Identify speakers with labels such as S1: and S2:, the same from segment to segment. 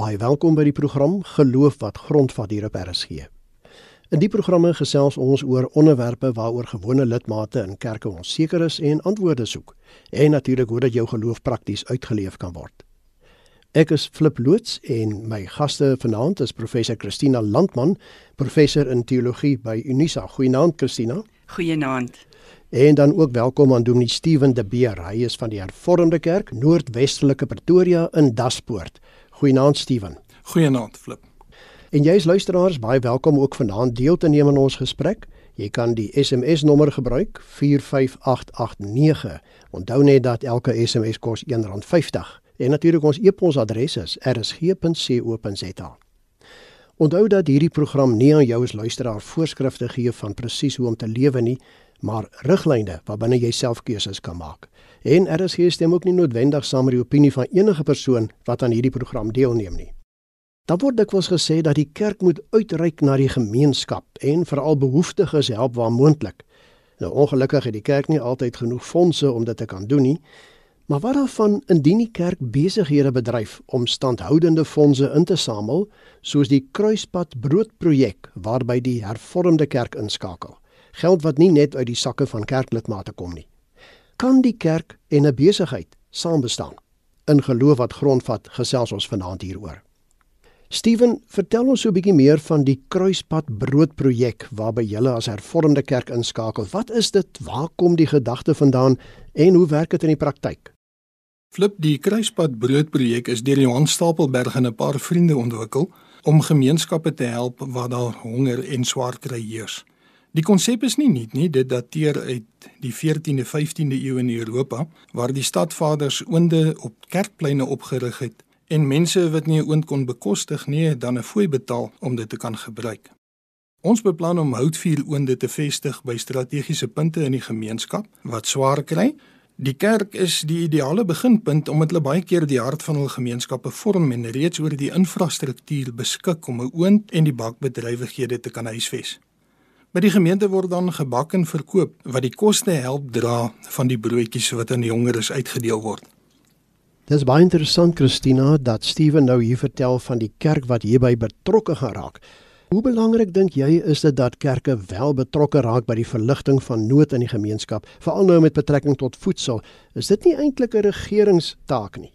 S1: Baie welkom by die program Geloof wat grondvat hier op RSG. In die programme gesels ons oor onderwerpe waaroor gewone lidmate in kerke onseker is en antwoorde soek en natuurlik hoe dat jou geloof prakties uitgeleef kan word. Ek is Flip Loots en my gaste vanaand is professor Christina Landman, professor in teologie by Unisa. Goeienaand Christina.
S2: Goeienaand.
S1: En dan ook welkom aan Dominee Steven de Beer. Hy is van die Hervormde Kerk Noordwestelike Pretoria in Daspoort. Goeienaand Steven.
S3: Goeienaand Flip.
S1: En jy as luisteraars baie welkom ook vanaand deel te neem aan ons gesprek. Jy kan die SMS nommer gebruik 45889. Onthou net dat elke SMS kos R1.50 en natuurlik ons e-posadres is rsg.co.za. Onthou dat hierdie program nie aan jou as luisteraar voorskrifte gee van presies hoe om te lewe nie, maar riglyne waarbinne jy self keuses kan maak. En RSG stem ook nie noodwendig saam met die opinie van enige persoon wat aan hierdie program deelneem nie. Daar word dikwels gesê dat die kerk moet uitreik na die gemeenskap en veral behoeftiges help waar moontlik. Nou ongelukkig het die kerk nie altyd genoeg fondse om dit te kan doen nie. Maar wat daarvan indien die kerk besighede bedryf om standhoudende fondse in te samel, soos die Kruispad broodprojek waarby die Hervormde Kerk inskakel. Geld wat nie net uit die sakke van kerklidmate kom nie. Kan die kerk en 'n besigheid saam bestaan? In geloof wat grondvat, gesels ons vanaand hieroor. Steven, vertel ons so 'n bietjie meer van die Kruispad broodprojek waarby julle as Hervormde Kerk inskakel. Wat is dit? Waar kom die gedagte vandaan en hoe werk dit in die praktyk?
S3: Flip, die Kruispad broodprojek is deur Johan Stapelberg en 'n paar vriende ontwikkel om gemeenskappe te help waar daar honger en swaar kry heers. Die konsep is nie nuut nie, dit dateer uit die 14de, 15de eeu in Europa waar die stadvaders oonde op kerkpleine opgerig het en mense wat nie 'n oond kon bekostig nie, dan 'n fooi betaal om dit te kan gebruik. Ons beplan om houtvuuroonde te vestig by strategiese punte in die gemeenskap wat swaar kry. Die kerk is die ideale beginpunt omdat hulle baie keer die hart van hul gemeenskappe vorm en reeds oor die infrastruktuur beskik om 'n oond en die bakbedrywighede te kan huisves. By die gemeente word dan gebak en verkoop wat die koste help dra van die broodjies wat aan die hongeres uitgedeel word.
S1: Dis baie interessant Christina dat Steven nou hier vertel van die kerk wat hierby betrokke geraak. Hoe belangrik dink jy is dit dat kerke wel betrokke raak by die verligting van nood in die gemeenskap, veral nou met betrekking tot voedsel? Is dit nie eintlik 'n regeringstaak nie?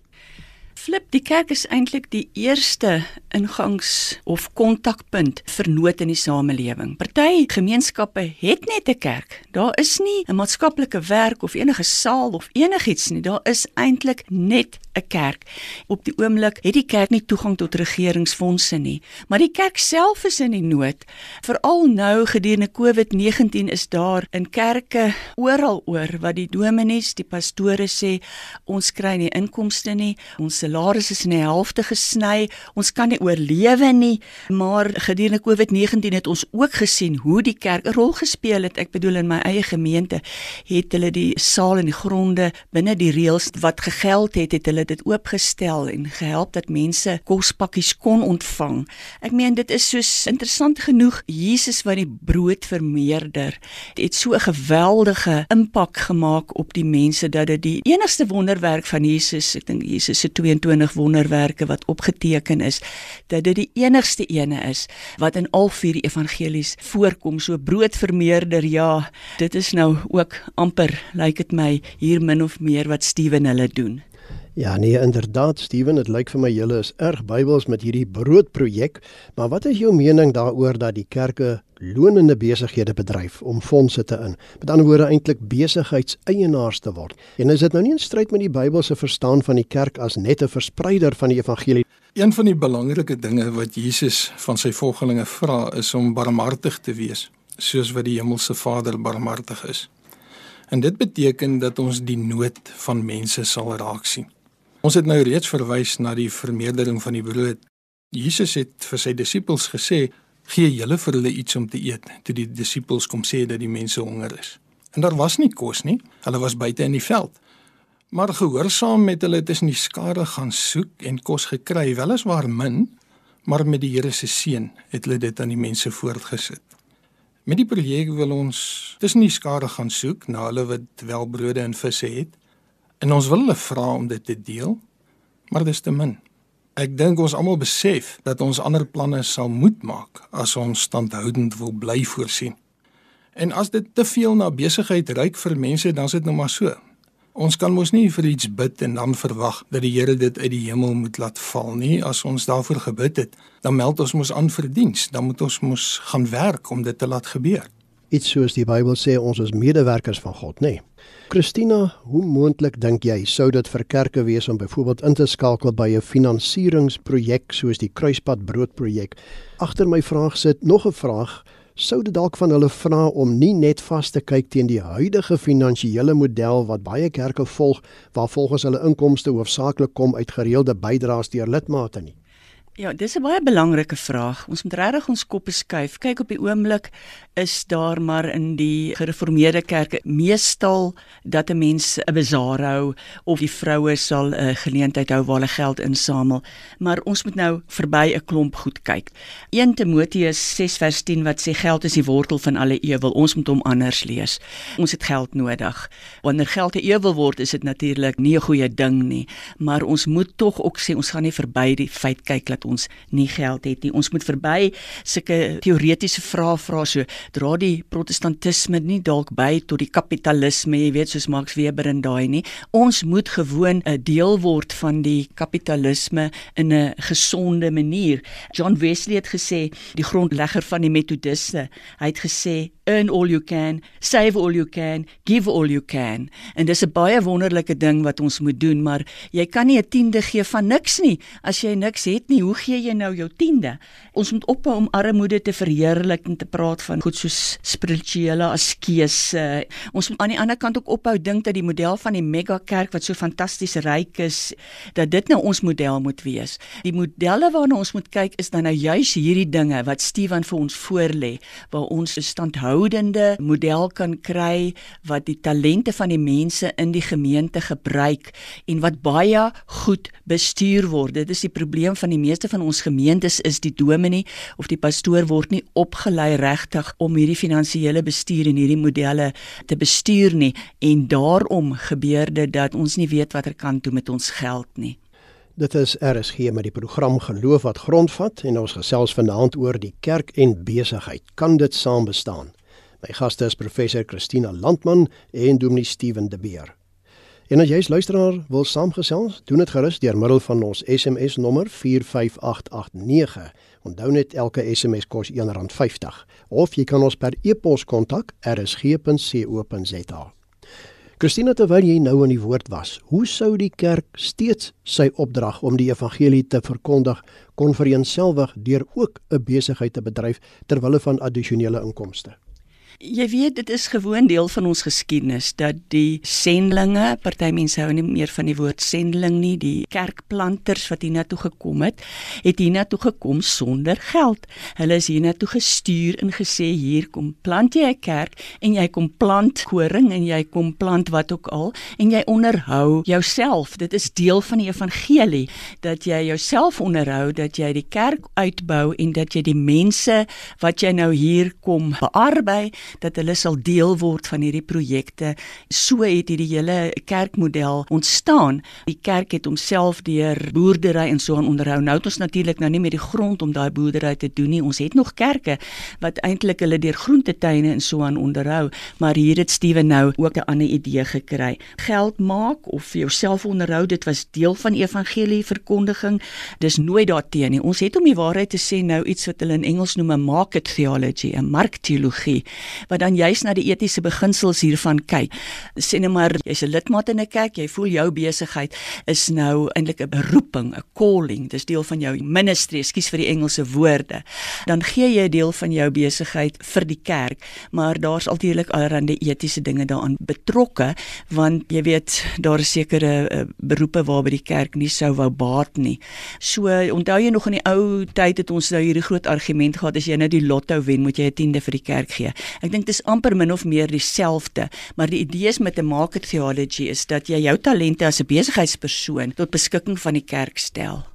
S2: Flip, die kerk is eintlik die eerste ingangs of kontakpunt vir nood in die samelewing. Party gemeenskappe het net 'n kerk. Daar is nie 'n maatskaplike werk of enige saal of enigiets nie. Daar is eintlik net 'n kerk. Op die oomblik het die kerk nie toegang tot regeringsfondse nie, maar die kerk self is in die nood. Veral nou gedurende COVID-19 is daar in kerke oral oor wat die dominees, die pastore sê, ons kry nie inkomste nie. Ons salarisse is in die helfte gesny. Ons kan nie oorlewe nie. Maar gedurende COVID-19 het ons ook gesien hoe die kerk 'n rol gespeel het. Ek bedoel in my eie gemeente het hulle die saal en die gronde binne die reëls wat gegeld het, het hulle dit oopgestel en gehelp dat mense kospakkies kon ontvang. Ek meen dit is soos interessant genoeg Jesus wat die brood vermeerder het so 'n geweldige impak gemaak op die mense dat dit die enigste wonderwerk van Jesus, ek dink Jesus se 22 wonderwerke wat opgeteken is dat dit die enigste ene is wat in al vier evangelies voorkom. So broodvermeerder ja dit is nou ook amper lyk dit my hier min of meer wat Steven hulle doen
S1: Ja nee inderdaad Steven dit lyk vir my julle is erg Bybels met hierdie broodprojek maar wat is jou mening daaroor dat die kerke lonende besighede bedryf om fondse te in. Met ander woorde eintlik besigheidseienaars te word. En is dit nou nie in stryd met die Bybelse verstaan van die kerk as net 'n verspreider van die evangelie?
S3: Een van die belangrike dinge wat Jesus van sy volgelinge vra is om barmhartig te wees, soos wat die hemelse Vader barmhartig is. En dit beteken dat ons die nood van mense sal raak sien. Ons het nou reeds verwys na die vermeerdering van die brood. Jesus het vir sy disippels gesê gee julle vir hulle iets om te eet toe die disippels kom sê dat die mense honger is. En daar was nie kos nie. Hulle was buite in die veld. Maar gehoorsaam met hulle tussen die skare gaan soek en kos gekry, weliswaar min, maar met die Here se seën het hulle dit aan die mense voortgesit. Met die projek wil ons tussen die skare gaan soek na hulle wat wel brode en visse het. En ons wil hulle vra om dit te deel, maar dis te min. Ek dink ons almal besef dat ons ander planne sal moet maak as ons standhoudend wil bly voorsien. En as dit te veel na besigheid reik vir mense, dan is dit nou maar so. Ons kan mos nie vir iets bid en dan verwag dat die Here dit uit die hemel moet laat val nie. As ons daarvoor gebid het, dan meld ons mos aan vir diens. Dan moet ons mos gaan werk om dit te laat gebeur.
S1: Iets soos die Bybel sê ons is medewerkers van God, nê? Nee. Christina, hoe moontlik dink jy sou dit vir kerke wees om byvoorbeeld in te skakel by 'n finansieringsprojek soos die Kruispad broodprojek? Agter my vraag sit nog 'n vraag sou dit dalk van hulle vra om nie net vas te kyk teen die huidige finansiële model wat baie kerke volg waar volgens hulle inkomste hoofsaaklik kom uit gereelde bydraes deur lidmate nie.
S2: Ja, dis 'n baie belangrike vraag. Ons moet regtig ons koppe skuif. Kyk op die oomblik is daar maar in die gereformeerde kerke meestal dat 'n mens 'n bazaar hou of die vroue sal 'n geleentheid hou waar hulle geld insamel. Maar ons moet nou verby 'n klomp goed kyk. 1 Timoteus 6:10 wat sê geld is die wortel van alle ewel. Ons moet hom anders lees. Ons het geld nodig. Wanneer geld 'n ewel word, is dit natuurlik nie 'n goeie ding nie, maar ons moet tog ook sê ons gaan nie verby die feit kyk dat ons nie geld het nie. Ons moet verby sulke teoretiese vrae vra so dra die protestantisme nie dalk by tot die kapitalisme, jy weet soos Max Weber en daai nie. Ons moet gewoon 'n deel word van die kapitalisme in 'n gesonde manier. John Wesley het gesê, die grondlegger van die metodiste, hy het gesê earn all you can, save all you can, give all you can. En dis 'n baie wonderlike ding wat ons moet doen, maar jy kan nie 'n tiende gee van niks nie. As jy niks het nie, hoe gee jy nou jou tiende? Ons moet ophou om armoede te verheerlik en te praat van goed soos spirituele askese. Ons moet aan die ander kant ook ophou dink dat die model van die mega kerk wat so fantasties ryk is, dat dit nou ons model moet wees. Die modelle waarna ons moet kyk is dan nou juis hierdie dinge wat Steven vir ons voorlê, waar ons 'n standhou aanhoudende model kan kry wat die talente van die mense in die gemeente gebruik en wat baie goed bestuur word. Dit is die probleem van die meeste van ons gemeentes is die dominee of die pastoor word nie opgelei regtig om hierdie finansiële bestuur en hierdie modelle te bestuur nie en daarom gebeur dit dat ons nie weet watter kant toe met ons geld nie.
S1: Dit is RSG met die program Geloof wat grondvat en ons gesels vanaand oor die kerk en besigheid. Kan dit saam bestaan? My gaste is professor Christina Landman en Dominee Steven De Beer. En as jy as luisteraar wil saamgesels, doen dit gerus deur middel van ons SMS nommer 45889. Onthou net elke SMS kos R1.50 of jy kan ons per e-pos kontak rsg.co.za. Christina terwyl jy nou in die woord was, hoe sou die kerk steeds sy opdrag om die evangelie te verkondig kon vereenselwig deur ook 'n besigheid te bedryf ter wille van addisionele inkomste?
S2: Jy weet dit is gewoon deel van ons geskiedenis dat die sendlinge, party mense hou nie meer van die woord sendeling nie, die kerkplanters wat hiernatoe gekom het, het hiernatoe gekom sonder geld. Hulle is hiernatoe gestuur en gesê hier kom plant jy 'n kerk en jy kom plant koring en jy kom plant wat ook al en jy onderhou jouself. Dit is deel van die evangelie dat jy jouself onderhou, dat jy die kerk uitbou en dat jy die mense wat jy nou hier kom bearbei dat hulle sal deel word van hierdie projekte. So het hierdie hele kerkmodel ontstaan. Die kerk het homself deur boerdery en so aan onderhou. Nou het ons natuurlik nou nie meer die grond om daai boerdery te doen nie. Ons het nog kerke wat eintlik hulle deur groentetuine en so aan onderhou, maar hier het Steven nou ook 'n ander idee gekry. Geld maak of jouself onderhou, dit was deel van evangelie verkondiging. Dis nooit daarteen nie. Ons het om die waarheid te sê nou iets wat hulle in Engels noem 'n market theology, 'n markteologie wat dan juis na die etiese beginsels hiervan kyk. Sê net maar jy's 'n lidmaat in 'n kerk, jy voel jou besigheid is nou eintlik 'n beroeping, 'n calling. Dis deel van jou ministry, ekskuus vir die Engelse woorde. Dan gee jy 'n deel van jou besigheid vir die kerk, maar daar's altydlik allerlei etiese dinge daaraan betrokke want jy weet daar is sekere uh, beroepe waarby die kerk nie sou wou baat nie. So onthou jy nog in die ou tyd het ons nou hierdie groot argument gehad as jy nou die lotto wen, moet jy 'n tiende vir die kerk gee. Ek dink dit is amper min of meer dieselfde, maar die idee is met 'n market theology is dat jy jou talente as 'n besigheidspersoon tot beskikking van die kerk stel.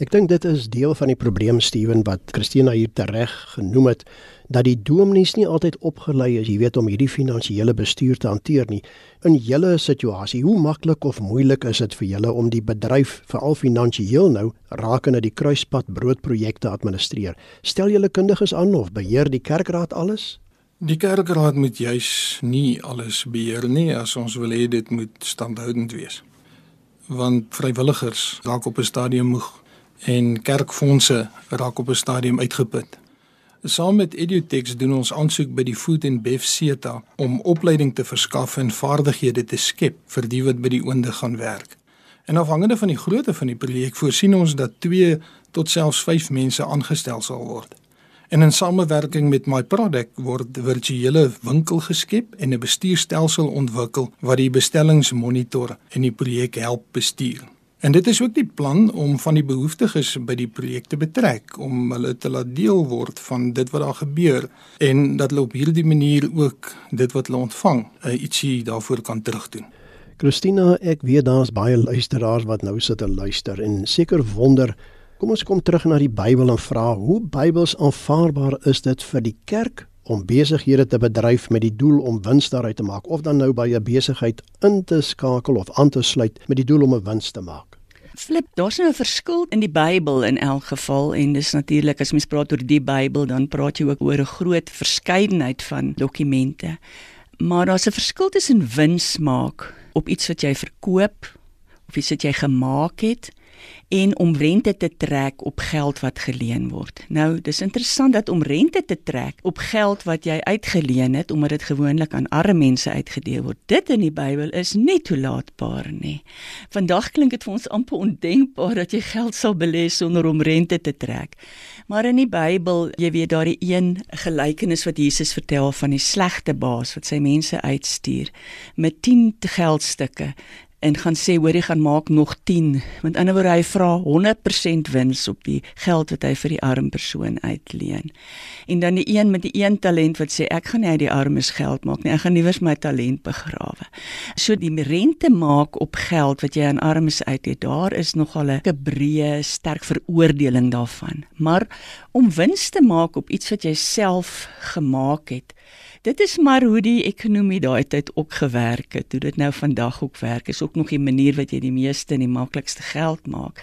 S1: Ek dink dit is deel van die probleem Steven wat Christina hier tereg genoem het. dat die dominees nie altyd opgelei is, jy weet, om hierdie finansiële bestuur te hanteer nie. In julle situasie, hoe maklik of moeilik is dit vir julle om die bedryf veral finansiëel nou rakende die kruispad broodprojekte administreer? Stel julle kundiges aan of beheer die kerkraad alles?
S3: Die kerkraad moet juis nie alles beheer nie as ons wil hê dit moet standhoudend wees. Want vrywilligers raak op 'n stadium moeg en kerkfondse raak op 'n stadium uitgeput. Saam met Edutex doen ons aansoek by die Food and Bev SETA om opleiding te verskaf en vaardighede te skep vir die wat by die oonde gaan werk. En afhangende van die grootte van die projek voorsien ons dat 2 tot selfs 5 mense aangestel sal word. En in samewerking met My Product word virtuele winkel geskep en 'n bestuurstelsel ontwikkel wat die bestellings monitor en die projek help bestuur. En dit is ook die plan om van die behoeftiges by die projek te betrek om hulle te laat deel word van dit wat daar gebeur en dat hulle op hierdie manier ook dit wat hulle ontvang, uh, ietsie daarvoor kan terugdoen.
S1: Christina, ek weet daar's baie luisteraars wat nou sit en luister en seker wonder, kom ons kom terug na die Bybel en vra hoe Bybels aanvaarbaar is dit vir die kerk om besighede te bedryf met die doel om wins daaruit te maak of dan nou by 'n besigheid in te skakel of aan te sluit met die doel om 'n wins te maak.
S2: Flip, daar's nou 'n verskil in die Bybel in elk geval en dis natuurlik as mens praat oor die Bybel dan praat jy ook oor 'n groot verskeidenheid van dokumente. Maar daar's 'n verskil tussen wins maak op iets wat jy verkoop of iets wat jy gemaak het en om rente te trek op geld wat geleen word. Nou, dis interessant dat om rente te trek op geld wat jy uitgeleen het omdat dit gewoonlik aan arme mense uitgedeel word. Dit in die Bybel is nie toelaatbaar nie. Vandag klink dit vir ons amper ondenkbaar dat jy geld sal belê sonder om rente te trek. Maar in die Bybel, jy weet daardie een gelykenis wat Jesus vertel van die slegte baas wat sy mense uitstuur met 10 geldstukke en gaan sê hoor jy gaan maak nog 10 met ander woorde hy vra 100% wins op die geld wat hy vir die arm persoon uitleen. En dan die een met die een talent wat sê ek gaan nie uit die armes geld maak nie. Ek gaan liewers my talent begrawe. So die rente maak op geld wat jy aan armes uitgee daar is nogal 'n breë sterk veroordeling daarvan. Maar om wins te maak op iets wat jy self gemaak het Dit is maar hoe die ekonomie daai tyd ook gewerk het. Hoe dit nou vandag ook werk is ook nog die manier wat jy die meeste en die maklikste geld maak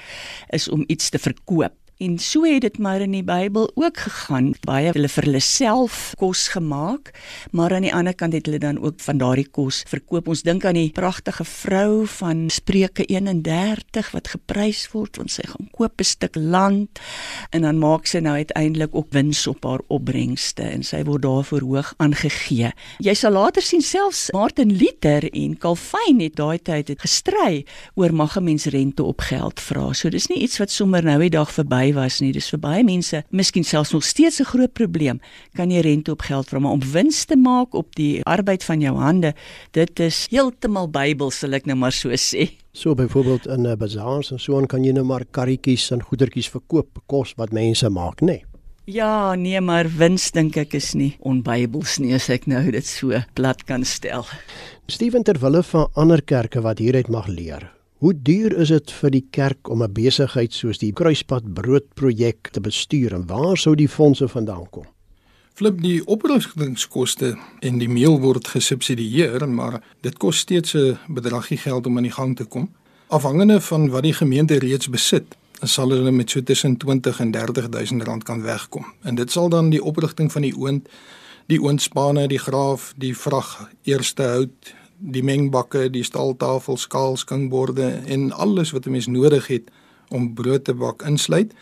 S2: is om iets te verkoop. En so het dit maar in die Bybel ook gegaan. Baie hulle vir hulle self kos gemaak, maar aan die ander kant het hulle dan ook van daardie kos verkoop. Ons dink aan die pragtige vrou van Spreuke 31 wat geprys word want sy gaan koop 'n stuk land en dan maak sy nou uiteindelik ook wins op haar opbrengste en sy word daarvoor hoog aangegee. Jy sal later sien selfs Martin Luther en Calvin het daai tyd het gestry oor mag 'n mens rente op geld vra. So dis nie iets wat sommer nou die dag verby verby was nie. Dis vir baie mense miskien selfs nog steeds 'n groot probleem. Kan jy rente op geld vra, maar om wins te maak op die arbeid van jou hande, dit is heeltemal Bybels, sal ek nou maar so sê.
S1: So byvoorbeeld in 'n bazaar en so aan kan jy nou maar karretjies en goedertjies verkoop, kos wat mense maak, nê? Nee.
S2: Ja, nee, maar wins dink ek is nie onbybels nie as ek nou dit so plat kan stel.
S1: Steven terwille van ander kerke wat hieruit mag leer. Hoe duur is dit vir die kerk om 'n besigheid soos die Kruispad broodprojek te bestuur en waar sou die fondse vandaan kom?
S3: Flip die oprigtingskoste en die meel word gesubsidieer, maar dit kos steeds 'n bedragie geld om aan die gang te kom. Afhangende van wat die gemeente reeds besit, sal hulle met so tussen 20 en 30 000 rand kan wegkom. En dit sal dan die oprigting van die oond, die oondspane, die graaf, die vrag, eerste hout, die mengbakke, die staaltafel, skaal, skinkborde en alles wat 'n mens nodig het om brood te bak insluit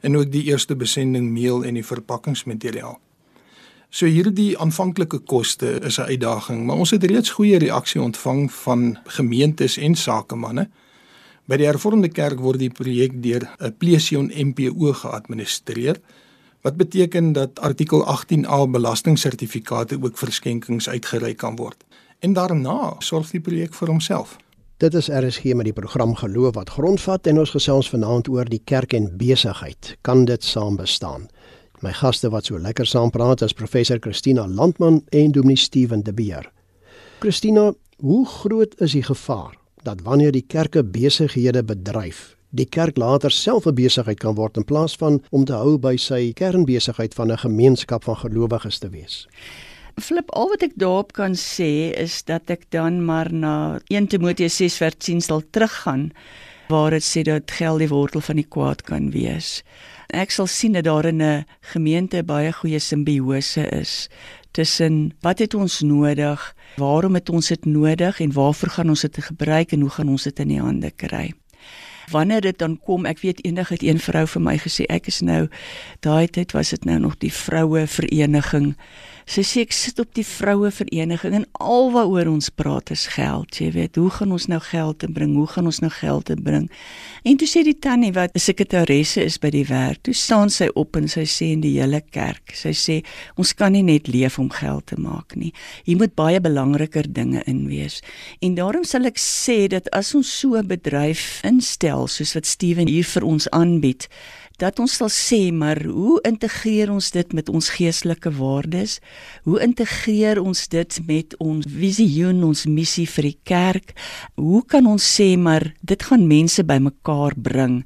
S3: en ook die eerste besending meel en die verpakkingsmateriaal. So hierdie aanvanklike koste is 'n uitdaging, maar ons het reeds goeie reaksie ontvang van gemeentes en sakemanne. By die Hervormde Kerk word die projek deur 'n Plesion MPO geadministreer wat beteken dat artikel 18A belastingsertifikate ook vir skenkings uitgereik kan word en daarna sorg die projek vir homself.
S1: Dit is RSG met die program Geloof wat grondvat en ons gesels vanaand oor die kerk en besigheid. Kan dit saam bestaan? My gaste wat so lekker saam praat is professor Christina Landman en Dominee Steven De Beer. Christina, hoe groot is die gevaar dat wanneer die kerke besighede bedryf, die kerk later self 'n besigheid kan word in plaas van om te hou by sy kernbesigheid van 'n gemeenskap van gelowiges te wees.
S2: Flip al wat ek daarop kan sê is dat ek dan maar na 1 Timoteus 6 vers 10 sal teruggaan waar dit sê dat geld die wortel van die kwaad kan wees. Ek sal sien dat daar in 'n gemeente baie goeie simbiose is tussen wat het ons nodig, waarom het ons dit nodig en waarvoor gaan ons dit gebruik en hoe gaan ons dit in die hande kry. Wanneer dit dan kom, ek weet eendag het een vrou vir my gesê ek is nou daai tyd was dit nou nog die vroue vereniging Sy sê ek sit op die vroue vereniging en alwaaroor ons praat is geld, jy weet, hoe gaan ons nou geld inbring? Hoe gaan ons nou geld inbring? En toe sê die tannie wat 'n sekretaresse is by die werk, toe staan sy op en sy sê in die hele kerk, sy sê ons kan nie net leef om geld te maak nie. Hier moet baie belangriker dinge in wees. En daarom sal ek sê dat as ons so 'n bedryf instel soos wat Steven hier vir ons aanbied, dat ons sal sê maar hoe integreer ons dit met ons geestelike waardes? Hoe integreer ons dit met ons visioen, ons missie vir die kerk? Hoe kan ons sê maar dit gaan mense bymekaar bring?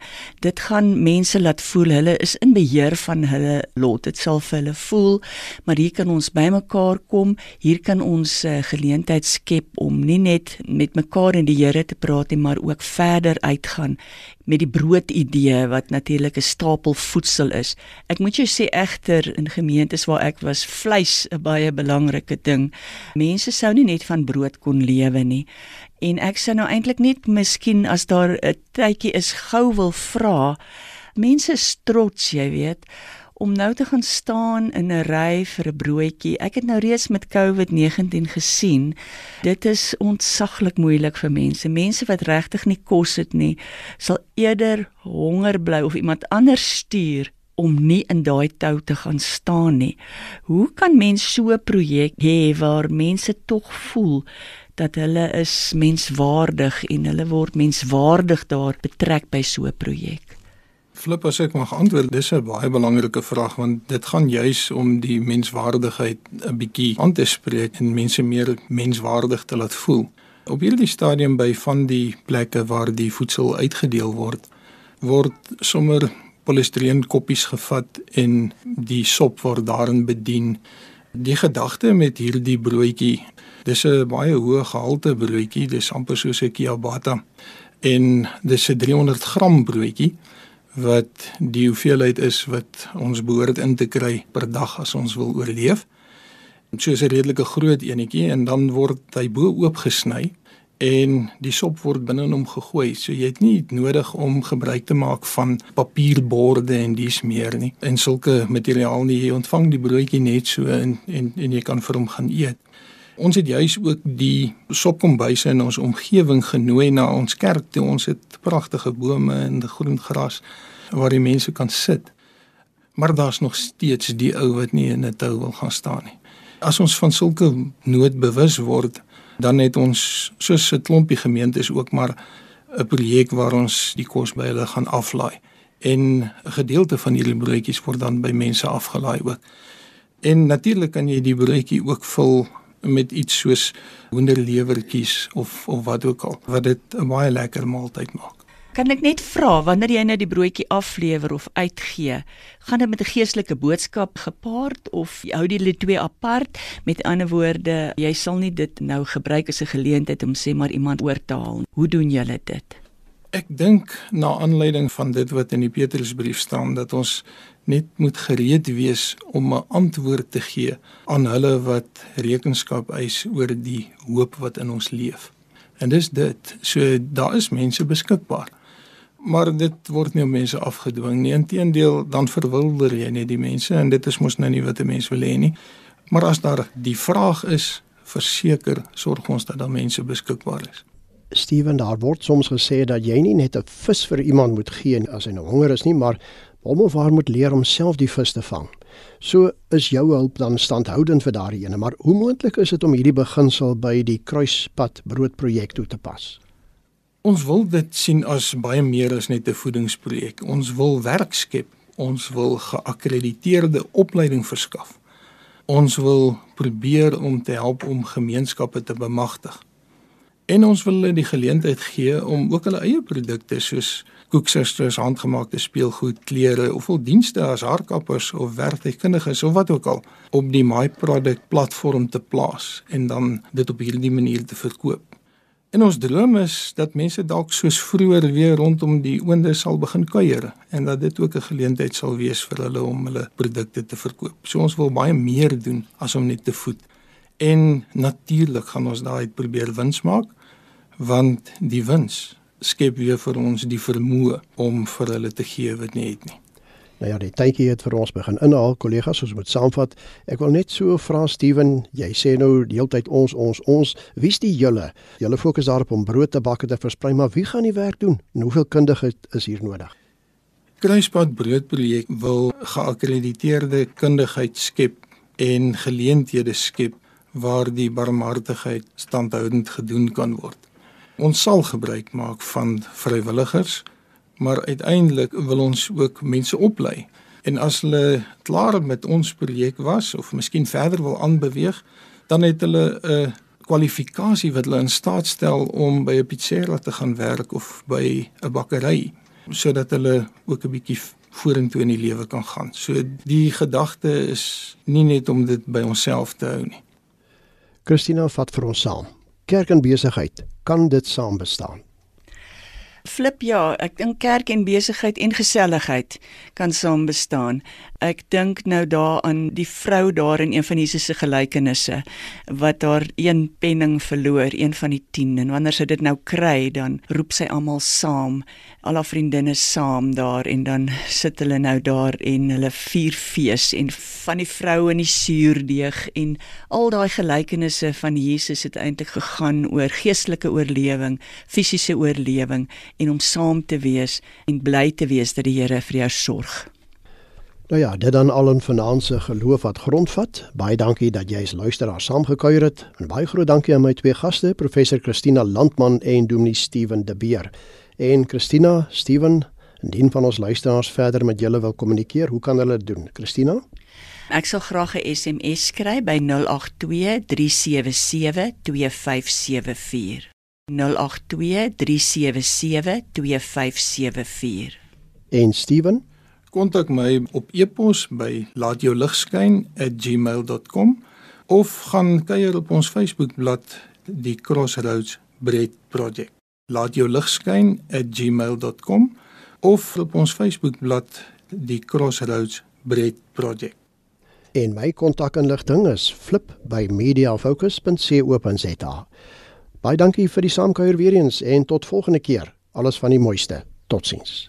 S2: Dit gaan mense laat voel hulle is in beheer van hulle lot. Dit sal vir hulle voel, maar hier kan ons bymekaar kom. Hier kan ons uh, geleentheid skep om nie net met mekaar en die Here te praat nie, maar ook verder uitgaan met die brood idee wat natuurlik 'n stapel voedsel is. Ek moet jou sê egter in gemeentes waar ek was, vleis 'n baie belangrike ding. Mense sou nie net van brood kon lewe nie. En ek sou nou eintlik net miskien as daar 'n tydjie is gou wil vra. Mense is trots, jy weet om nou te gaan staan in 'n ry vir 'n broodjie. Ek het nou reeds met COVID-19 gesien. Dit is ontsaglik moeilik vir mense. Mense wat regtig nie kos het nie, sal eerder honger bly of iemand anders stuur om nie in daai tou te gaan staan nie. Hoe kan mens so 'n projek hê waar mense tog voel dat hulle is menswaardig en hulle word menswaardig daar betrek by so 'n projek?
S3: Flip as ek mag antwoord, dis 'n baie belangrike vraag want dit gaan juis om die menswaardigheid 'n bietjie aan te spreek en mense meer menswaardig te laat voel. Op hierdie stadium by van die plekke waar die voedsel uitgedeel word, word sommer polistireen koppies gevat en die sop word daarin bedien. Die gedagte met hierdie broodjie, dis 'n baie hoë gehalte broodjie, dis amper soos 'n ciabatta en dis 'n 300 gram broodjie wat die hoeveelheid is wat ons behoort in te kry per dag as ons wil oorleef. So is 'n redelike groot enetjie en dan word hy bo oop gesny en die sop word binne in hom gegooi. So jy het nie nodig om gebruik te maak van papierborde en dis meer nie. En sulke materiaal nie jy ontvang die broodjie net so en en en jy kan vir hom gaan eet. Ons het juis ook die sopkombuise in ons omgewing genooi na ons kerk toe. Ons het pragtige bome en groen gras waar die mense kan sit. Maar daar's nog steeds die ou wat nie in 'n tou wil gaan staan nie. As ons van sulke nood bewus word, dan het ons soos 'n klompie gemeentes ook maar 'n projek waar ons die kos by hulle gaan aflaai. En 'n gedeelte van hierdie broodjies word dan by mense afgelaai ook. En natuurlik kan jy die broodjie ook vul met iets soos hoenderlewertjies of of wat ook al wat dit 'n baie lekker maaltyd maak.
S2: Kan ek net vra wanneer jy nou die broodjie aflewer of uitgee, gaan dit met 'n geestelike boodskap gepaard of hou jy dit twee apart? Met ander woorde, jy sal nie dit nou gebruik as 'n geleentheid om sê maar iemand oor te haal. Hoe doen julle dit?
S3: Ek dink na aanleiding van dit wat in die Petrusbrief staan dat ons net moet gereed wees om 'n antwoord te gee aan hulle wat rekenskap eis oor die hoop wat in ons leef. En dis dit. So daar is mense beskikbaar. Maar dit word nie op mense afgedwing nie. Inteendeel, dan verwilder jy net die mense en dit is mos nou nie wat 'n mens wil hê nie. Maar as daar die vraag is, verseker sorg ons dat daar mense beskikbaar is.
S1: Steven, daar word soms gesê dat jy nie net 'n vis vir iemand moet gee as hy nou honger is nie, maar hom of haar moet leer om self die vis te vang. So is jou hulp dan standhoudend vir daardie ene, maar hoe moontlik is dit om hierdie beginsel by die kruispad broodprojek toe te pas?
S3: Ons wil dit sien as baie meer as net 'n voedingsprojek. Ons wil werk skep. Ons wil geakkrediteerde opleiding verskaf. Ons wil probeer om te help om gemeenskappe te bemagtig. En ons wil hulle die geleentheid gee om ook hulle eie produkte soos koeksusters, handgemaakte speelgoed, klere of al dienste as haarkappers of werktuigkundiges of wat ook al op die My Product platform te plaas en dan dit op hierdie manier te verkoop. En ons droom is dat mense dalk soos vroeër weer rondom die oonde sal begin kuier en dat dit ook 'n geleentheid sal wees vir hulle om hulle produkte te verkoop. So ons wil baie meer doen as om net te voed. En natuurlik gaan ons daai probeer wins maak want die wins skep weer vir ons die vermoë om vir hulle te gee wat nie het nie.
S1: Nou ja, die tydjie het vir ons begin inhaal, kollegas, ons moet saamvat. Ek wil net so vra Steven, jy sê nou die hele tyd ons ons ons, wie's die julle? Julle fokus daarop om brood te bak en te versprei, maar wie gaan die werk doen? En hoeveel kundiges is hier nodig?
S3: Kruispad broodprojek wil geakkrediteerde kundigheid skep en geleenthede skep waar die barmhartigheid standhoudend gedoen kan word. Ons sal gebruik maak van vrywilligers, maar uiteindelik wil ons ook mense oplei. En as hulle klaar met ons projek was of miskien verder wil aanbeweeg, dan het hulle 'n kwalifikasie wat hulle in staat stel om by 'n pizzeria te gaan werk of by 'n bakkery sodat hulle ook 'n bietjie vorentoe in die lewe kan gaan. So die gedagte is nie net om dit by onsself te hou nie.
S1: Christina vat vir ons saam. Kerk en besigheid, kan dit saam bestaan?
S2: Flip ja, ek dink kerk en besigheid en geselligheid kan saam bestaan. Ek dink nou daaraan die vrou daar in een van Jesus se gelykenisse wat haar een penning verloor, een van die 10 en wanneer sy dit nou kry, dan roep sy almal saam, al haar vriendinne saam daar en dan sit hulle nou daar en hulle vier fees en van die vrou in die suurdeeg en al daai gelykenisse van Jesus het eintlik gegaan oor geestelike oorlewing, fisiese oorlewing en om saam te wees en bly te wees dat die Here vir jou sorg.
S1: Nou ja, dit dan al in vanaand se geloof wat grondvat. Baie dankie dat jy as luisteraar saamgekuier het. En baie groot dankie aan my twee gaste, professor Christina Landman en Dominee Steven De Beer. En Christina, Steven, indien van ons luisteraars verder met julle wil kommunikeer, hoe kan hulle dit doen? Christina?
S2: Ek sal graag 'n SMS skryf by 082 377 2574. 082 377 2574.
S1: En Steven?
S3: kontak my op e-pos by laatjouligskyn@gmail.com of gaan kuier op ons Facebookblad die Crossroads Bread Project. laatjouligskyn@gmail.com of op ons Facebookblad die Crossroads Bread Project.
S1: En my kontakinligting is flip@mediafocus.co.za. Baie dankie vir die saamkuier weer eens en tot volgende keer. Alles van die mooiste. Totsiens.